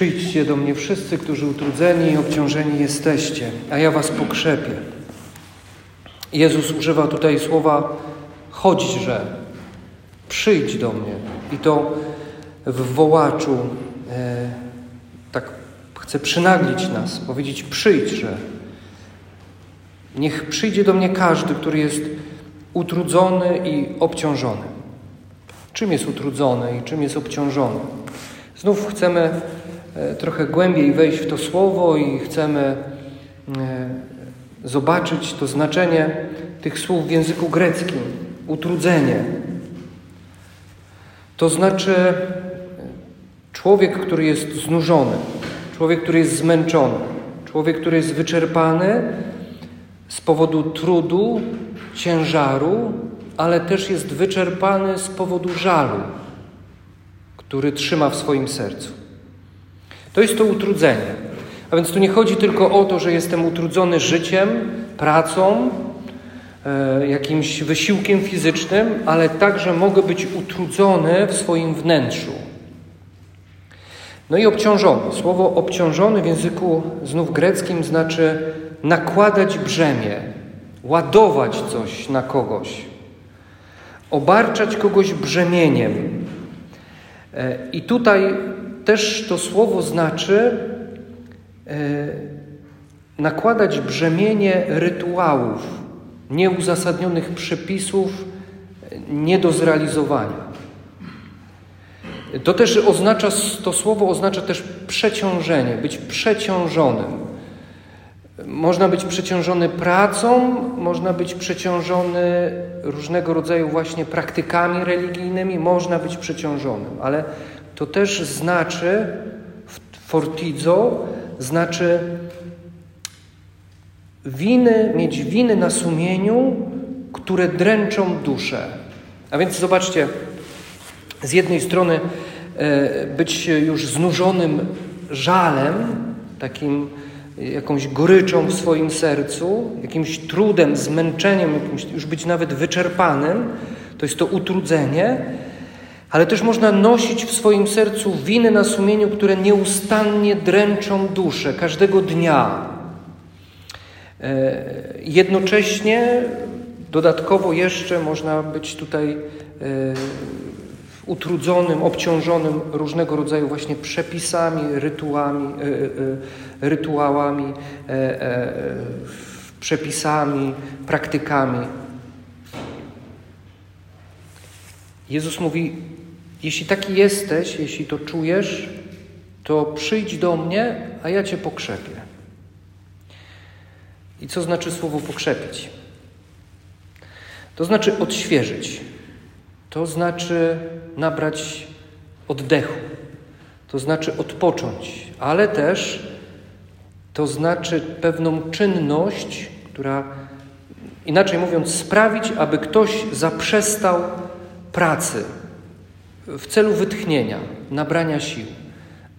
Przyjdźcie do mnie wszyscy, którzy utrudzeni i obciążeni jesteście, a ja was pokrzepię. Jezus używa tutaj słowa chodźże, przyjdź do mnie. I to w wołaczu e, tak chce przynaglić nas, powiedzieć przyjdźże. Niech przyjdzie do mnie każdy, który jest utrudzony i obciążony. Czym jest utrudzony i czym jest obciążony? Znów chcemy trochę głębiej wejść w to słowo i chcemy e, zobaczyć to znaczenie tych słów w języku greckim. Utrudzenie. To znaczy e, człowiek, który jest znużony, człowiek, który jest zmęczony, człowiek, który jest wyczerpany z powodu trudu, ciężaru, ale też jest wyczerpany z powodu żalu, który trzyma w swoim sercu. To jest to utrudzenie. A więc tu nie chodzi tylko o to, że jestem utrudzony życiem, pracą, e, jakimś wysiłkiem fizycznym, ale także mogę być utrudzony w swoim wnętrzu. No i obciążony. Słowo obciążony w języku znów greckim znaczy nakładać brzemię, ładować coś na kogoś, obarczać kogoś brzemieniem. E, I tutaj też to słowo znaczy e, nakładać brzemienie rytuałów, nieuzasadnionych przepisów, nie do zrealizowania. To też oznacza, to słowo oznacza też przeciążenie, być przeciążonym. Można być przeciążony pracą, można być przeciążony różnego rodzaju właśnie praktykami religijnymi, można być przeciążonym, ale to też znaczy, fortizo, znaczy winy, mieć winy na sumieniu, które dręczą duszę. A więc zobaczcie, z jednej strony e, być już znużonym żalem, takim jakąś goryczą w swoim sercu, jakimś trudem, zmęczeniem, jakimś, już być nawet wyczerpanym, to jest to utrudzenie, ale też można nosić w swoim sercu winy na sumieniu, które nieustannie dręczą duszę każdego dnia. E, jednocześnie, dodatkowo jeszcze można być tutaj e, utrudzonym, obciążonym różnego rodzaju właśnie przepisami, rytuałami, e, rytuałami, przepisami, praktykami. Jezus mówi: Jeśli taki jesteś, jeśli to czujesz, to przyjdź do mnie, a ja cię pokrzepię. I co znaczy słowo pokrzepić? To znaczy odświeżyć. To znaczy nabrać oddechu, to znaczy odpocząć, ale też to znaczy pewną czynność, która, inaczej mówiąc, sprawić, aby ktoś zaprzestał pracy w celu wytchnienia, nabrania sił.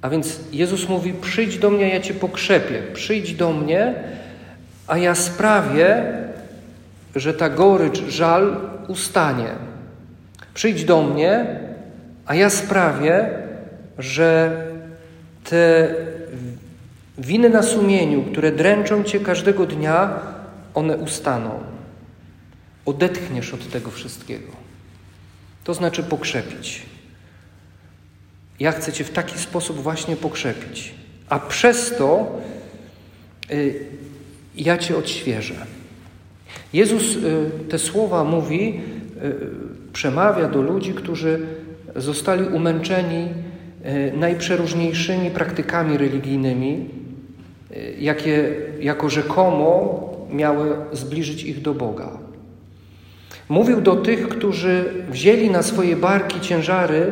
A więc Jezus mówi: Przyjdź do mnie, ja cię pokrzepię, przyjdź do mnie, a ja sprawię, że ta gorycz, żal ustanie. Przyjdź do mnie, a ja sprawię, że te winy na sumieniu, które dręczą cię każdego dnia, one ustaną. Odetchniesz od tego wszystkiego. To znaczy pokrzepić. Ja chcę Cię w taki sposób właśnie pokrzepić, a przez to y, ja Cię odświeżę. Jezus y, te słowa mówi y, przemawia do ludzi, którzy zostali umęczeni e, najprzeróżniejszymi praktykami religijnymi, e, jakie jako rzekomo miały zbliżyć ich do Boga. Mówił do tych, którzy wzięli na swoje barki ciężary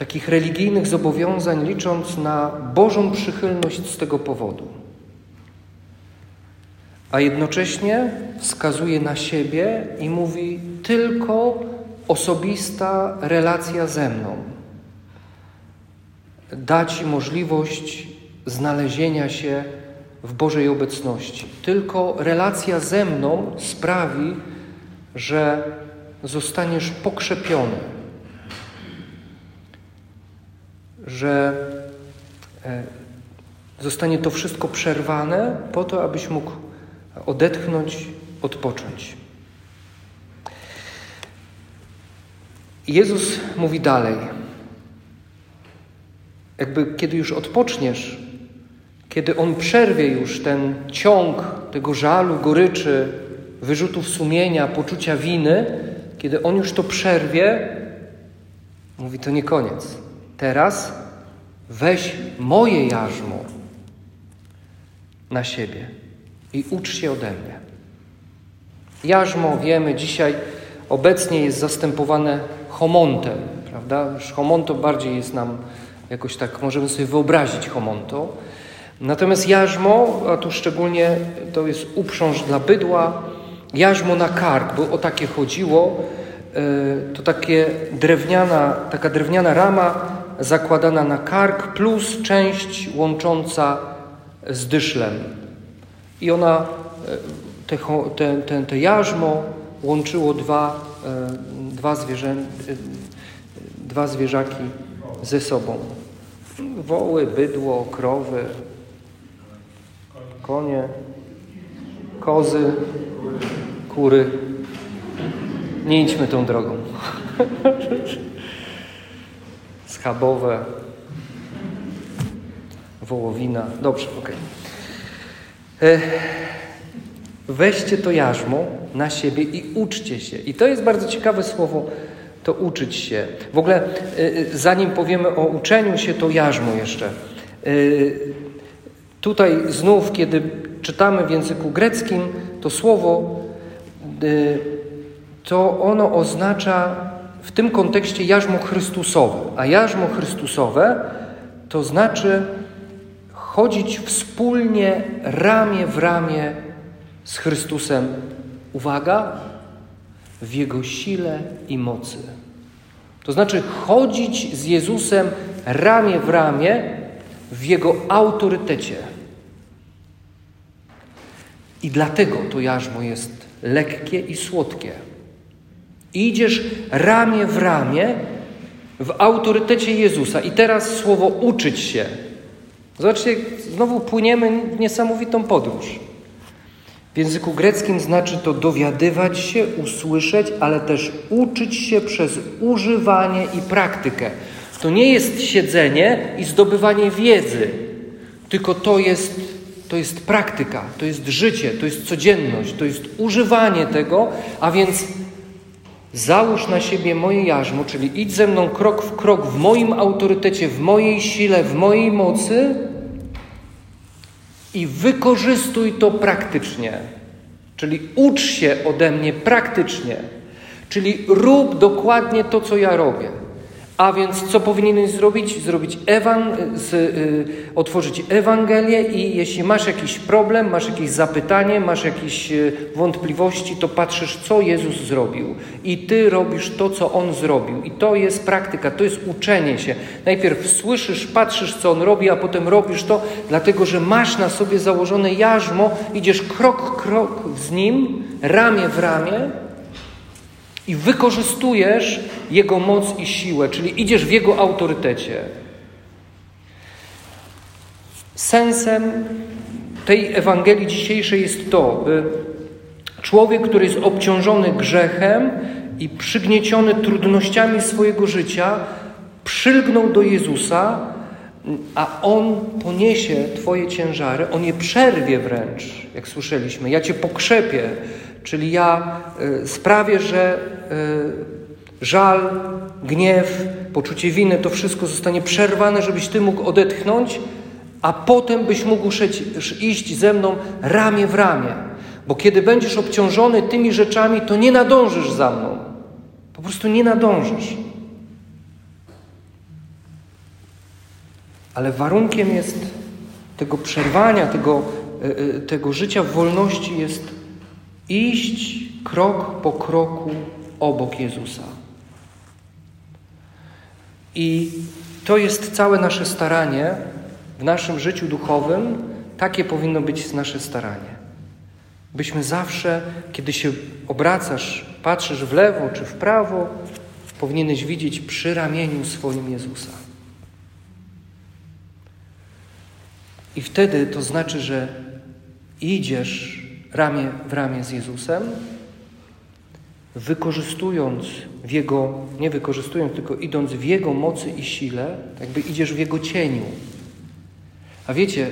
takich religijnych zobowiązań, licząc na Bożą przychylność z tego powodu. A jednocześnie wskazuje na siebie i mówi: Tylko osobista relacja ze mną da Ci możliwość znalezienia się w Bożej obecności. Tylko relacja ze mną sprawi, że zostaniesz pokrzepiony, że e, zostanie to wszystko przerwane po to, abyś mógł odetchnąć, odpocząć. Jezus mówi dalej. Jakby kiedy już odpoczniesz, kiedy On przerwie już ten ciąg tego żalu, goryczy, wyrzutów sumienia, poczucia winy, kiedy On już to przerwie, mówi to nie koniec. Teraz weź moje jarzmo na siebie i ucz się ode mnie. Jarzmo, wiemy, dzisiaj obecnie jest zastępowane homontem, prawda? Już homonto bardziej jest nam jakoś tak, możemy sobie wyobrazić homonto. Natomiast jarzmo, a tu szczególnie to jest uprząż dla bydła, jarzmo na kark, bo o takie chodziło, e, to takie drewniana, taka drewniana rama zakładana na kark plus część łącząca z dyszlem. I ona, e, te, te, te, te jarzmo łączyło dwa, e, dwa, zwierzę, dwa zwierzaki ze sobą. Woły, bydło, krowy, konie, kozy, kury. Nie idźmy tą drogą. Schabowe, wołowina. Dobrze, okej. Okay. Weźcie to jarzmo na siebie i uczcie się. I to jest bardzo ciekawe słowo, to uczyć się. W ogóle, y, y, zanim powiemy o uczeniu się, to jarzmo jeszcze. Tutaj znów, kiedy czytamy w języku greckim, to słowo, to ono oznacza w tym kontekście jarzmo Chrystusowe. A jarzmo Chrystusowe to znaczy chodzić wspólnie, ramię w ramię z Chrystusem. Uwaga, w Jego sile i mocy. To znaczy chodzić z Jezusem ramię w ramię w Jego autorytecie. I dlatego to jarzmo jest lekkie i słodkie. Idziesz ramię w ramię w autorytecie Jezusa. I teraz słowo uczyć się. Zobaczcie, znowu płyniemy w niesamowitą podróż. W języku greckim znaczy to dowiadywać się, usłyszeć, ale też uczyć się przez używanie i praktykę. To nie jest siedzenie i zdobywanie wiedzy, tylko to jest, to jest praktyka, to jest życie, to jest codzienność, to jest używanie tego, a więc załóż na siebie moje jarzmo, czyli idź ze mną krok w krok w moim autorytecie, w mojej sile, w mojej mocy i wykorzystuj to praktycznie. Czyli ucz się ode mnie praktycznie. Czyli rób dokładnie to, co ja robię. A więc co powinieneś zrobić? Zrobić ewan z, y, otworzyć Ewangelię i jeśli masz jakiś problem, masz jakieś zapytanie, masz jakieś y, wątpliwości, to patrzysz, co Jezus zrobił. I ty robisz to, co On zrobił. I to jest praktyka, to jest uczenie się. Najpierw słyszysz, patrzysz, co On robi, a potem robisz to, dlatego że masz na sobie założone jarzmo, idziesz krok, krok z Nim, ramię w ramię, i wykorzystujesz Jego moc i siłę, czyli idziesz w Jego autorytecie. Sensem tej Ewangelii dzisiejszej jest to, by człowiek, który jest obciążony grzechem i przygnieciony trudnościami swojego życia, przylgnął do Jezusa, a On poniesie Twoje ciężary, On je przerwie wręcz, jak słyszeliśmy. Ja Cię pokrzepię, czyli ja y, sprawię, że y, żal, gniew, poczucie winy, to wszystko zostanie przerwane, żebyś Ty mógł odetchnąć, a potem byś mógł iść ze mną ramię w ramię. Bo kiedy będziesz obciążony tymi rzeczami, to nie nadążysz za mną. Po prostu nie nadążysz. Ale warunkiem jest tego przerwania, tego, y, tego życia w wolności jest iść krok po kroku obok Jezusa. I to jest całe nasze staranie w naszym życiu duchowym. Takie powinno być nasze staranie. Byśmy zawsze, kiedy się obracasz, patrzysz w lewo czy w prawo, powinieneś widzieć przy ramieniu swoim Jezusa. I wtedy to znaczy, że idziesz ramię w ramię z Jezusem, wykorzystując w Jego, nie wykorzystując, tylko idąc w Jego mocy i sile, jakby idziesz w Jego cieniu. A wiecie,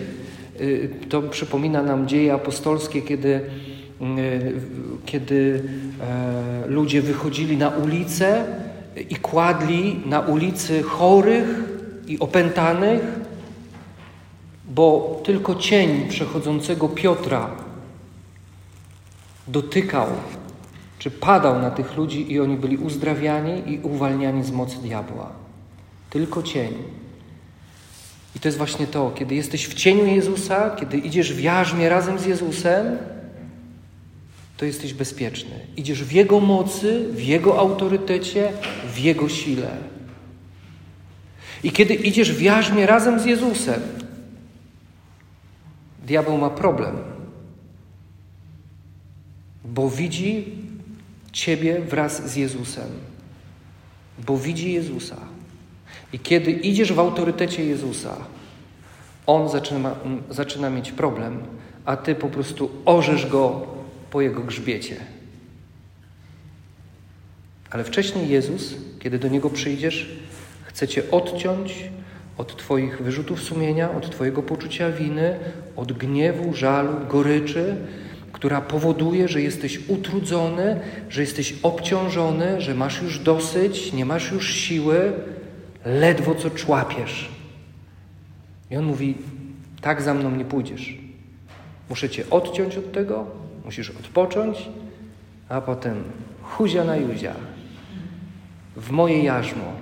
y, to przypomina nam dzieje apostolskie, kiedy, y, kiedy e, ludzie wychodzili na ulicę i kładli na ulicy chorych i opętanych, bo tylko cień przechodzącego Piotra dotykał czy padał na tych ludzi i oni byli uzdrawiani i uwalniani z mocy diabła. Tylko cień. I to jest właśnie to, kiedy jesteś w cieniu Jezusa, kiedy idziesz w jarzmie razem z Jezusem, to jesteś bezpieczny. Idziesz w Jego mocy, w Jego autorytecie, w Jego sile. I kiedy idziesz w jarzmie razem z Jezusem, diabeł ma problem, bo widzi Ciebie wraz z Jezusem, bo widzi Jezusa. I kiedy idziesz w autorytecie Jezusa, on zaczyna, zaczyna mieć problem, a ty po prostu orzesz go po jego grzbiecie. Ale wcześniej Jezus, kiedy do niego przyjdziesz, chce cię odciąć od Twoich wyrzutów sumienia, od Twojego poczucia winy, od gniewu, żalu, goryczy, która powoduje, że jesteś utrudzony, że jesteś obciążony, że masz już dosyć, nie masz już siły, ledwo co człapiesz. I on mówi: Tak za mną nie pójdziesz. Muszę cię odciąć od tego, musisz odpocząć, a potem huzia na juzia w moje jarzmo.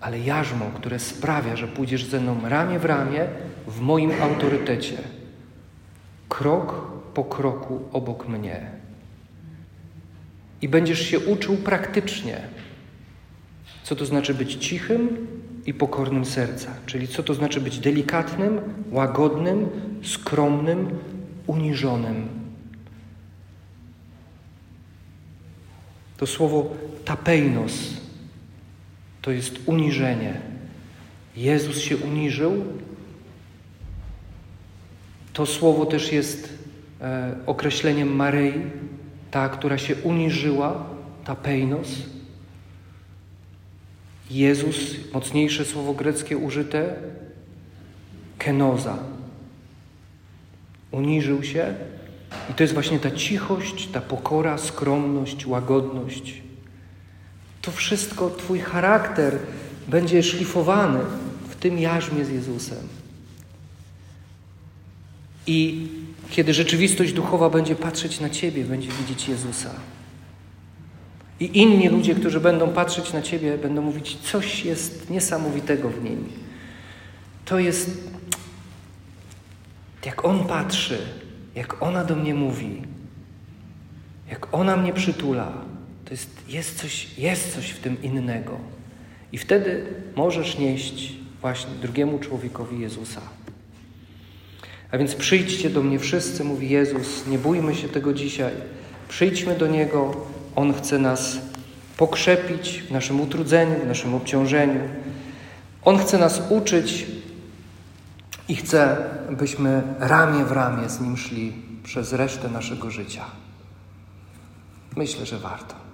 Ale jarzmo, które sprawia, że pójdziesz ze mną ramię w ramię w moim autorytecie. Krok po kroku obok mnie. I będziesz się uczył praktycznie, co to znaczy być cichym i pokornym serca, czyli co to znaczy być delikatnym, łagodnym, skromnym, uniżonym. To słowo tapeinos to jest uniżenie. Jezus się uniżył. To słowo też jest określeniem Maryi, ta, która się uniżyła, ta peinos. Jezus, mocniejsze słowo greckie użyte, kenoza. Uniżył się i to jest właśnie ta cichość, ta pokora, skromność, łagodność. To wszystko, Twój charakter będzie szlifowany w tym jarzmie z Jezusem. I kiedy rzeczywistość duchowa będzie patrzeć na Ciebie, będzie widzieć Jezusa. I inni ludzie, którzy będą patrzeć na Ciebie, będą mówić, coś jest niesamowitego w nim. To jest, jak On patrzy, jak ona do mnie mówi, jak ona mnie przytula, to jest, jest, coś, jest coś w tym innego. I wtedy możesz nieść właśnie drugiemu człowiekowi Jezusa. A więc przyjdźcie do mnie wszyscy, mówi Jezus, nie bójmy się tego dzisiaj. Przyjdźmy do Niego, On chce nas pokrzepić w naszym utrudzeniu, w naszym obciążeniu. On chce nas uczyć i chce, byśmy ramię w ramię z Nim szli przez resztę naszego życia. Myślę, że warto.